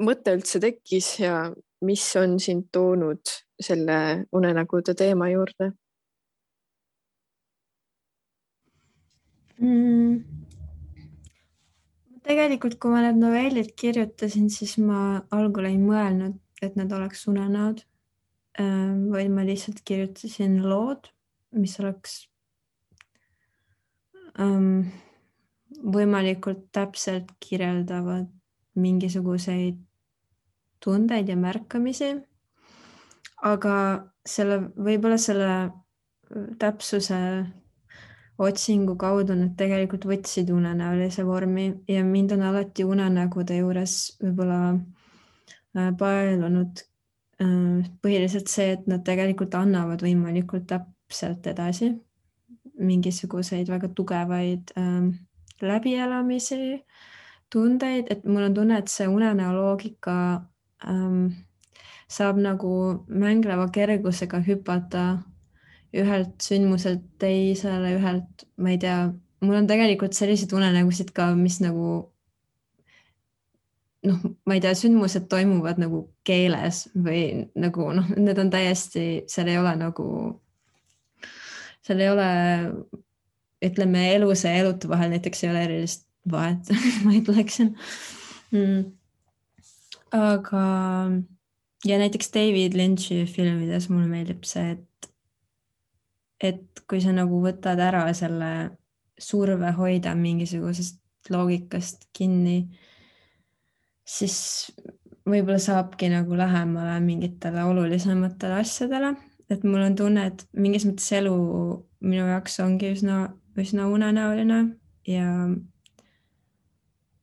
mõte üldse tekkis ja mis on sind toonud selle unenägude teema juurde mm.? tegelikult, kui ma need novellid kirjutasin, siis ma algul ei mõelnud, et need oleks unenäod, vaid ma lihtsalt kirjutasin lood, mis oleks um, võimalikult täpselt kirjeldavad mingisuguseid tundeid ja märkamisi. aga selle, võib-olla selle täpsuse otsingu kaudu nad tegelikult võtsid unenäolise vormi ja mind on alati unenägude juures võib-olla äh, paelunud äh, põhiliselt see, et nad tegelikult annavad võimalikult täpselt edasi mingisuguseid väga tugevaid äh, läbielamisi, tundeid, et mul on tunne, et see unenäo loogika ähm, saab nagu mängleva kergusega hüpata ühelt sündmuselt teisele, ühelt, ma ei tea, mul on tegelikult selliseid unenägusid ka, mis nagu noh, ma ei tea, sündmused toimuvad nagu keeles või nagu noh, need on täiesti, seal ei ole nagu, seal ei ole, ütleme, eluse ja elutu vahel näiteks ei ole erilist vahet ma ütleksin. Mm.. Aga ja näiteks David Lynch'i filmides mulle meeldib see, et et kui sa nagu võtad ära selle surve hoida mingisugusest loogikast kinni, siis võib-olla saabki nagu lähemale mingitele olulisematele asjadele, et mul on tunne, et mingis mõttes elu minu jaoks ongi üsna, üsna unenäoline ja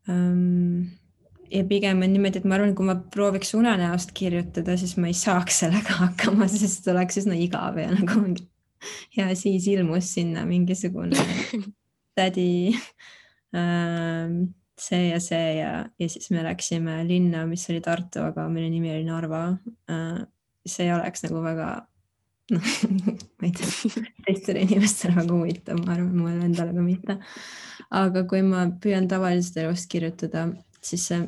ähm, ja pigem on niimoodi, et ma arvan, kui ma prooviks unenäost kirjutada, siis ma ei saaks sellega hakkama, sest oleks üsna igav ja nagu mingi ja siis ilmus sinna mingisugune tädi ähm, see ja see ja, ja siis me läksime linna, mis oli Tartu, aga mille nimi oli Narva. Äh, see oleks nagu väga, noh, ma ei tea, teistele inimestele väga huvitav, ma arvan, mulle endale ka mitte. aga kui ma püüan tavalisest elust kirjutada, siis see,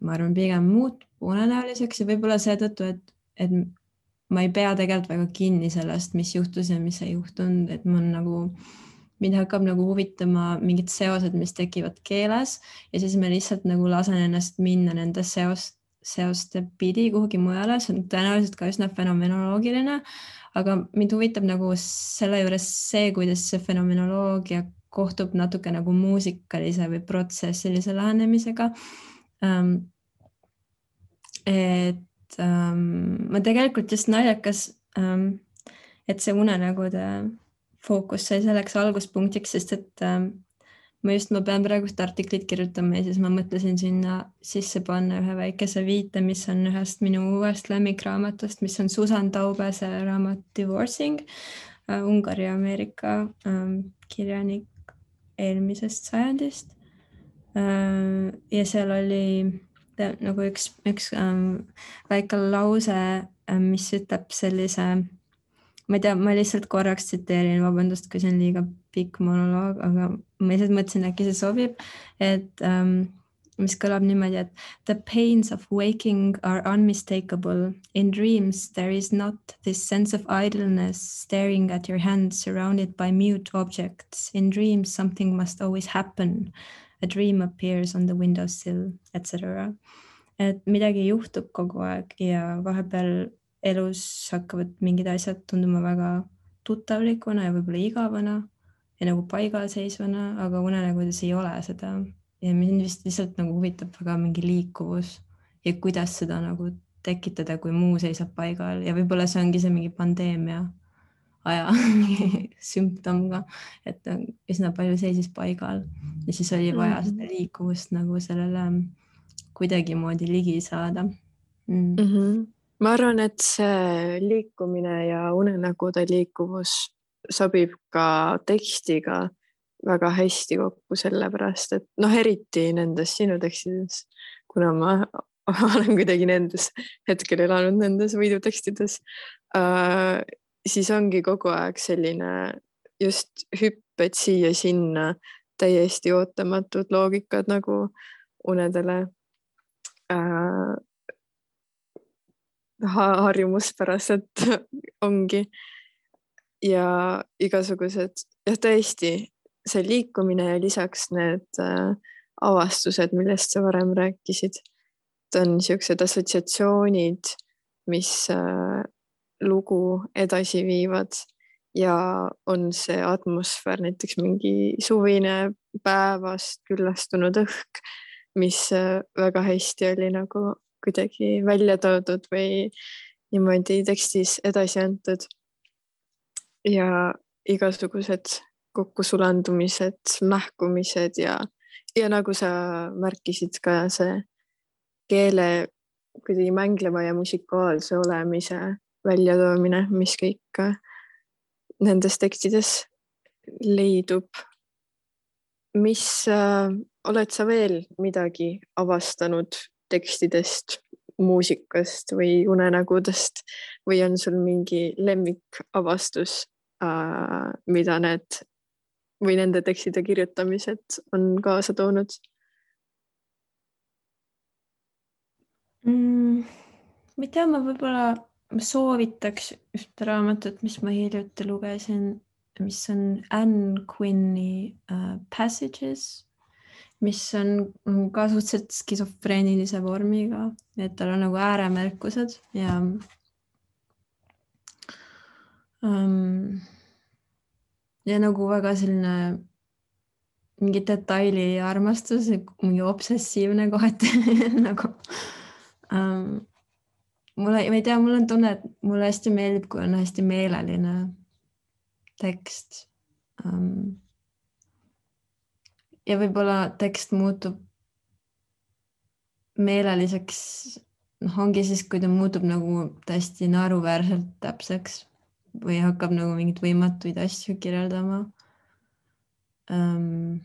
ma arvan, pigem muutub unenäoliseks ja võib-olla seetõttu, et, et ma ei pea tegelikult väga kinni sellest, mis juhtus ja mis ei juhtunud, et mul nagu, mind hakkab nagu huvitama mingid seosed, mis tekivad keeles ja siis ma lihtsalt nagu lasen ennast minna nende seost, seoste pidi kuhugi mujale, see on tõenäoliselt ka üsna fenomenoloogiline, aga mind huvitab nagu selle juures see, kuidas see fenomenoloogia kohtub natuke nagu muusikalise või protsessilise lähenemisega um,. et ähm, ma tegelikult just naljakas ähm,, et see unenägude fookus sai selleks alguspunktiks, sest et äh, ma just, ma pean praegust artiklit kirjutama ja siis ma mõtlesin sinna sisse panna ühe väikese viite, mis on ühest minu uuest lemmikraamatust, mis on Susan Taubese raamat Divorcing äh,, Ungari-Ameerika äh, kirjanik eelmisest sajandist äh,. ja seal oli nagu üks, üks ähm, väike lause, äh, mis ütleb sellise ma ei tea, ma lihtsalt korraks tsiteerin, vabandust, kui see on liiga pikk monoloog, aga ma lihtsalt mõtlesin, äkki see sobib, et um, mis kõlab niimoodi, et the pains of waking are unmistakable. In dreams there is not this sense of idleness staring at your hands surrounded by mute objects. In dreams something must always happen. A dream appears on the windowsill, etc. et midagi juhtub kogu aeg ja vahepeal elus hakkavad mingid asjad tunduma väga tuttavlikuna ja võib-olla igavana ja nagu paigalseisvana, aga unenägudes ei ole seda. Ja mind vist lihtsalt nagu huvitab väga mingi liikuvus ja kuidas seda nagu tekitada, kui muu seisab paigal ja võib-olla see ongi see mingi pandeemia aja sümptom ka, et üsna palju seisis paigal ja siis oli vaja seda Mhm. liikuvust nagu sellele kuidagimoodi ligi saada mm.. mm. -hmm. ma arvan, et see liikumine ja unenägude liikuvus sobib ka tekstiga väga hästi kokku, sellepärast et noh, eriti nendes sinu tekstides, kuna ma olen kuidagi nendes hetkel elanud nendes võidutekstides äh,, siis ongi kogu aeg selline just hüpped siia-sinna, täiesti ootamatud loogikad nagu unedele äh, ha- harjumuspäraselt ongi. Ja igasugused, jah, tõesti see liikumine ja lisaks need äh, avastused, millest sa varem rääkisid, et on niisugused assotsiatsioonid, mis äh, lugu edasi viivad ja on see atmosfäär, näiteks mingi suvine päevast küllastunud õhk, mis äh, väga hästi oli nagu kuidagi välja toodud või niimoodi tekstis edasi antud. ja igasugused kokkusulandumised, mähkumised ja, ja nagu sa märkisid ka see keele kuidagi mängleva ja musikaalse olemise väljatoomine, mis kõik äh, nendes tekstides leidub. mis äh, oled sa veel midagi avastanud tekstidest, muusikast või unenägudest või on sul mingi lemmikavastus äh,, mida need või nende tekstide kirjutamised on kaasa toonud? mm,? ma ei tea, ma võib-olla soovitaks ühte raamatut, mis ma hiljuti lugesin, mis on Anne Quinni uh, Passages, mis on mm, ka suhteliselt skisofreenilise vormiga, et tal on nagu ääremärkused ja um, ja nagu väga selline mingi detaili armastus, mingi obsessiivne kohati nagu um, mulle, ma ei tea, mul on tunne, et mulle hästi meeldib, kui on hästi meeleline tekst um,. ja võib-olla tekst muutub meeleliseks, noh, ongi siis, kui ta muutub nagu täiesti naeruväärselt täpseks või hakkab nagu mingeid võimatuid asju kirjeldama um,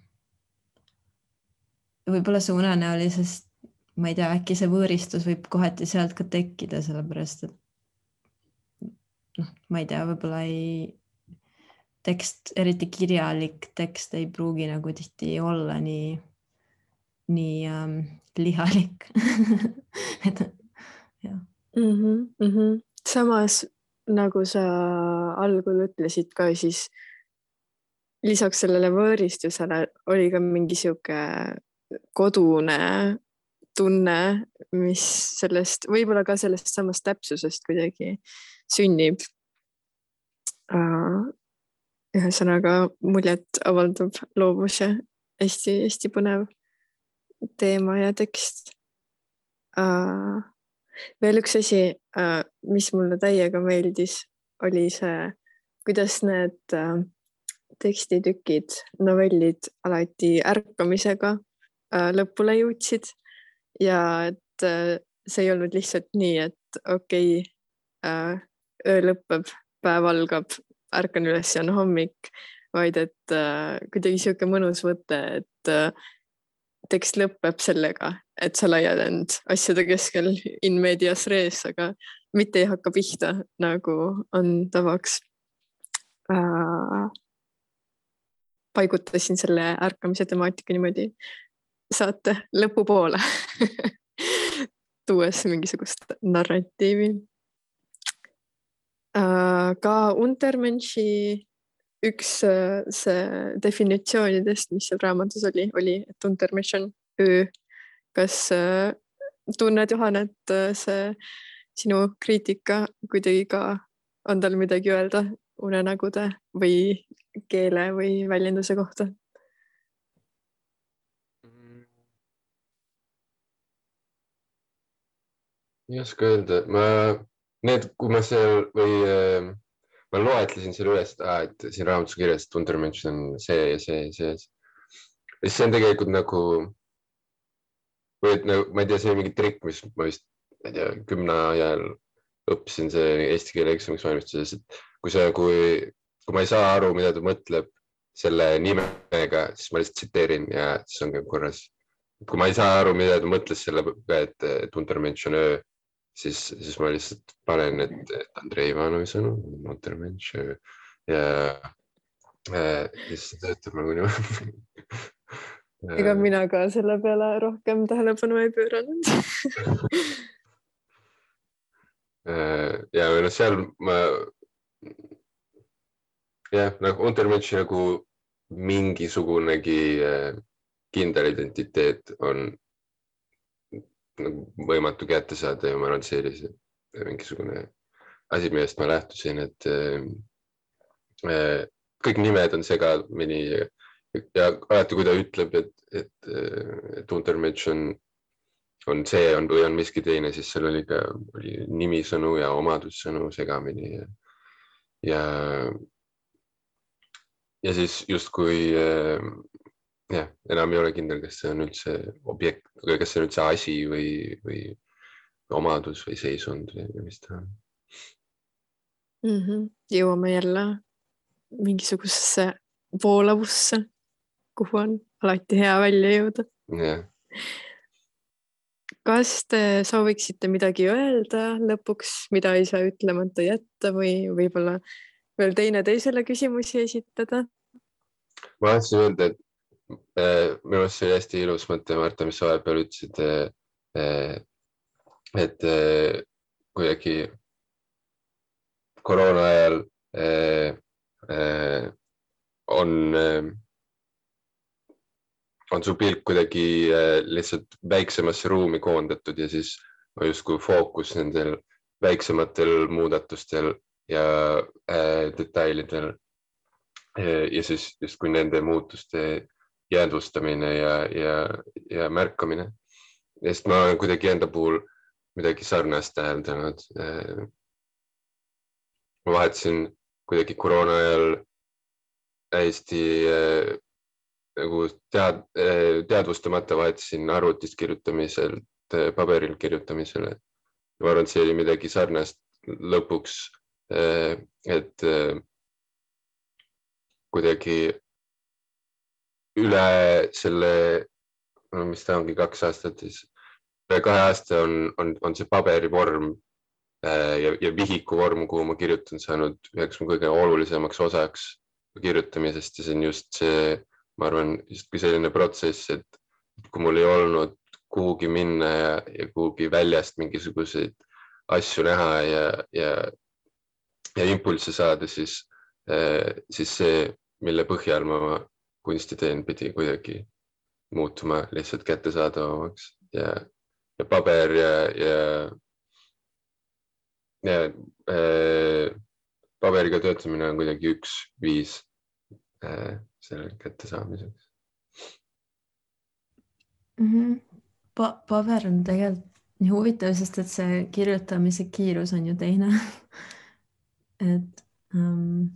võib-olla see unenäolisest, ma ei tea, äkki see võõristus võib kohati sealt ka tekkida, sellepärast et noh, ma ei tea, võib-olla ei, tekst, eriti kirjalik tekst ei pruugi nagu tihti olla nii, nii ähm, lihalik et jah mm. -hmm, mm -hmm. samas nagu sa algul ütlesid ka, siis lisaks sellele võõristusele oli ka mingi sihuke kodune tunne, mis sellest, võib-olla ka sellest samast täpsusest kuidagi sünnib. ühesõnaga muljet avaldab loovus ja hästi-hästi põnev teema ja tekst. Veel üks asi, mis mulle täiega meeldis, oli see kuidas need äh, tekstitukid, novellid alati ärkamisega äh, lõpule jõudsid. Ja et äh, see ei olnud lihtsalt nii, et okei okay,, öö lõpeb, päev algab, ärkan üles ja on hommik, vaid et kuidagi sihuke mõnus võte, et tekst lõpeb sellega, et sa laiad end asjade keskel in medias res, aga mitte ei hakka pihta, nagu on tavaks äh,. paigutasin selle ärkamise temaatika niimoodi saate lõpupoole tuues mingisugust narratiivi äh,. ka Untermenši üks äh, see definitsioonidest, mis seal raamatus oli, oli, et Untermensch on öö. Kas äh, tunned, Juhan, et äh, see sinu kriitika kuidagi ka on tal midagi öelda unenägude või keele või väljenduse kohta? ei oska öelda, ma, need, kui ma seal või äh, ma loetlesin selle üles, et, et siin raamatus kirjas, et Untermensch on see ja see ja see. ja see on tegelikult nagu, et nagu, ma ei tea, see on mingi trikk, mis ma vist ma ei tea, kümne ajal õppisin see eesti keele eksamiks valmistudes, et kui sa, kui, kui ma ei saa aru, mida ta mõtleb selle nimega, siis ma lihtsalt tsiteerin ja siis on kõik korras. kui ma ei saa aru, mida ta mõtles sellega, et, et Untermensch on öö, siis, siis ma lihtsalt panen, et, et Andrei Ivanovi sõnu, Untermensch ja siis see töötab nagu niimoodi ega mina ka selle peale rohkem tähelepanu ei pööranud. Äh, ja noh, seal ma jah, nagu Untermenši nagu mingisugunegi äh, kindel identiteet on nagu võimatu kätte saada ja ma arvan, et see oli see mingisugune asi, millest ma lähtusin, et äh, kõik nimed on segamini ja alati, kui ta ütleb, et, et, et Untermensch on on see on või on miski teine, siis seal oli ka oli nimisõnu ja omadussõnu segamini ja, ja, ja siis justkui äh, jah, enam ei ole kindel, kas see on üldse objekt, kas see on üldse asi või, või omadus või seisund või mis ta on mm. -hmm. jõuame jälle mingisugusesse voolavusse, kuhu on alati hea välja jõuda. jah kas te sooviksite midagi öelda lõpuks, mida ei saa ütlemata jätta või võib-olla veel teineteisele küsimusi esitada? ma tahtsin öelda, et äh, minu arust see oli hästi ilus mõte, Marta, mis sa vahepeal ütlesid äh,. et äh, kuidagi koroona ajal äh, äh, on äh, on su pilk kuidagi äh, lihtsalt väiksemasse ruumi koondatud ja siis on justkui fookus nendel väiksematel muudatustel ja äh, detailidel. ja siis justkui nende muutuste jäädvustamine ja, ja, ja märkamine. sest ma olen kuidagi enda puhul midagi sarnast täheldanud. Äh, ma vahetasin kuidagi koroona ajal hästi äh, nagu tead, teadvustamata vahetasin arvutist kirjutamiselt paberil kirjutamisele. ma arvan, et see oli midagi sarnast lõpuks, et kuidagi üle selle, no mis ta ongi, kaks aastat siis, üle kahe aasta on, on, on see paberivorm ja, ja vihiku vorm, kuhu ma kirjutan, saanud üheks mu kõige olulisemaks osaks kirjutamisest ja see on just see ma arvan, justkui selline protsess, et kui mul ei olnud kuhugi minna ja, ja kuhugi väljast mingisuguseid asju näha ja, ja, ja impulsse saada, siis, eh, siis see, mille põhjal ma kunsti teen, pidi kuidagi muutuma lihtsalt kättesaadavamaks ja, ja paber ja, ja, ja äh, paberiga töötamine on kuidagi üks viis selle kättesaamiseks mm. -hmm. Pa paber on tegelikult nii huvitav, sest et see kirjutamise kiirus on ju teine et um,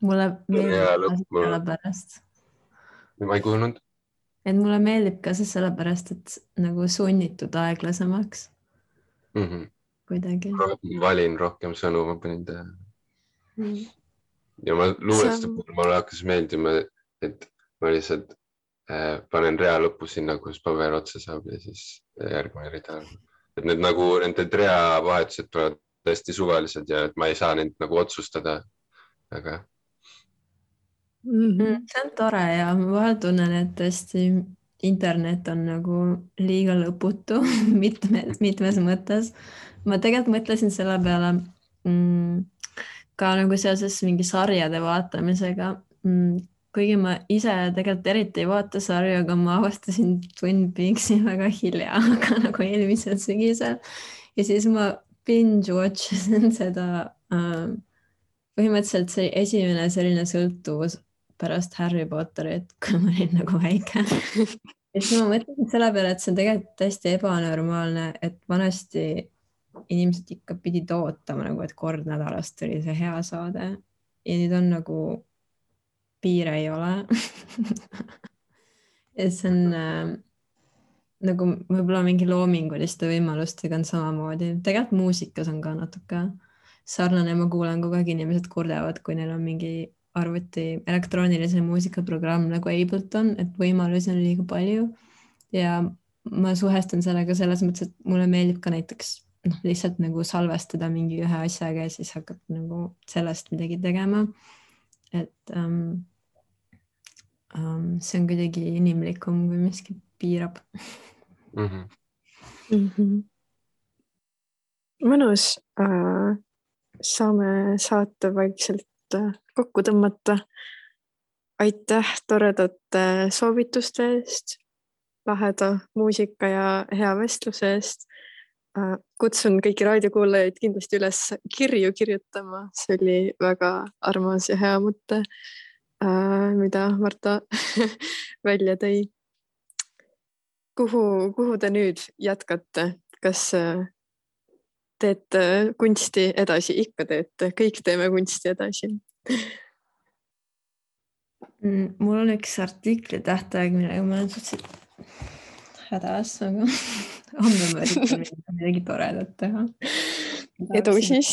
mulle meeldib ka sellepärast, ma ei kuulnud. et mulle meeldib ka see sellepärast, et nagu sunnitud aeglasemaks kuidagi. Mhm. valin rohkem sõnu, ma panin tähele. Mm. Ja ma luuleste on- puhul mulle hakkas meeldima, et ma lihtsalt äh, panen rea lõppu sinna, kus paber otsa saab ja siis järgmine rida. et need nagu nende reavahetused tulevad täiesti suvalised ja et ma ei saa neid nagu otsustada. aga Mhm. see on tore ja ma vahel tunnen, et tõesti internet on nagu liiga lõputu mitmes, mitmes mõttes. ma tegelikult mõtlesin selle peale mm, ka nagu seoses mingi sarjade vaatamisega mm,. kuigi ma ise tegelikult eriti ei vaata sarju, aga ma avastasin Twin Peaksi väga hilja, aga nagu eelmisel sügisel ja siis ma binge watch isin seda äh, põhimõtteliselt see esimene selline sõltuvus pärast Harry Potterit, kui ma olin nagu väike. ja siis ma mõtlesin selle peale, et see on tegelikult täiesti ebanormaalne, et vanasti inimesed ikka pidid ootama nagu, et kord nädalas tuli see hea saade. Ja nüüd on nagu piire ei ole. ja see on äh, nagu võib-olla mingi loominguliste võimalustega on samamoodi, tegelikult muusikas on ka natuke sarnane, ma kuulen kogu aeg inimesed kurdavad, kui neil on mingi arvuti elektroonilise muusika programm nagu Ableton, et võimalusi on liiga palju. Ja ma suhestun sellega selles mõttes, et mulle meeldib ka näiteks noh, lihtsalt nagu salvestada mingi ühe asjaga ja siis hakata nagu sellest midagi tegema. et um, um, see on kuidagi inimlikum, kui miski piirab. mm -hmm. Mhm. mõnus äh,. saame saate vaikselt äh, kokku tõmmata. aitäh toredate soovituste eest, laheda muusika ja hea vestluse eest. Kutsun kõiki raadiokuulajaid kindlasti üles kirju kirjutama, see oli väga armas ja hea mõte äh,, mida Marta välja tõi. Kuhu, kuhu te nüüd jätkate, kas äh, teete kunsti edasi, ikka teete, kõik teeme kunsti edasi. Mm, mul on üks artikli tähtaeg, millega ma olen suhteliselt hädas, aga homme ma üritan midagi toredat teha. edu siis.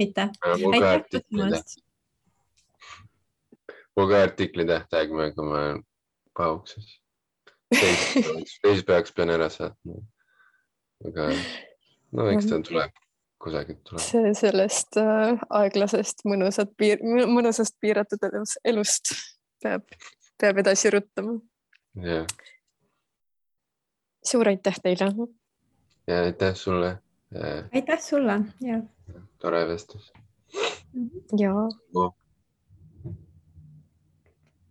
aitäh, mul ka aitäh artikli kutsumast. mul ka artikli tähtaeg, aga ma olen paukses. teisipäevaks pean ära saatma. aga no eks ta tuleb, kusagilt tuleb. see sellest äh, aeglasest mõnusat piir, mõnusast piiratud elus, elust peab, peab edasi ruttama. ja, suur aitäh teile. ja aitäh sulle. aitäh sulle ja tore vestlus. ja.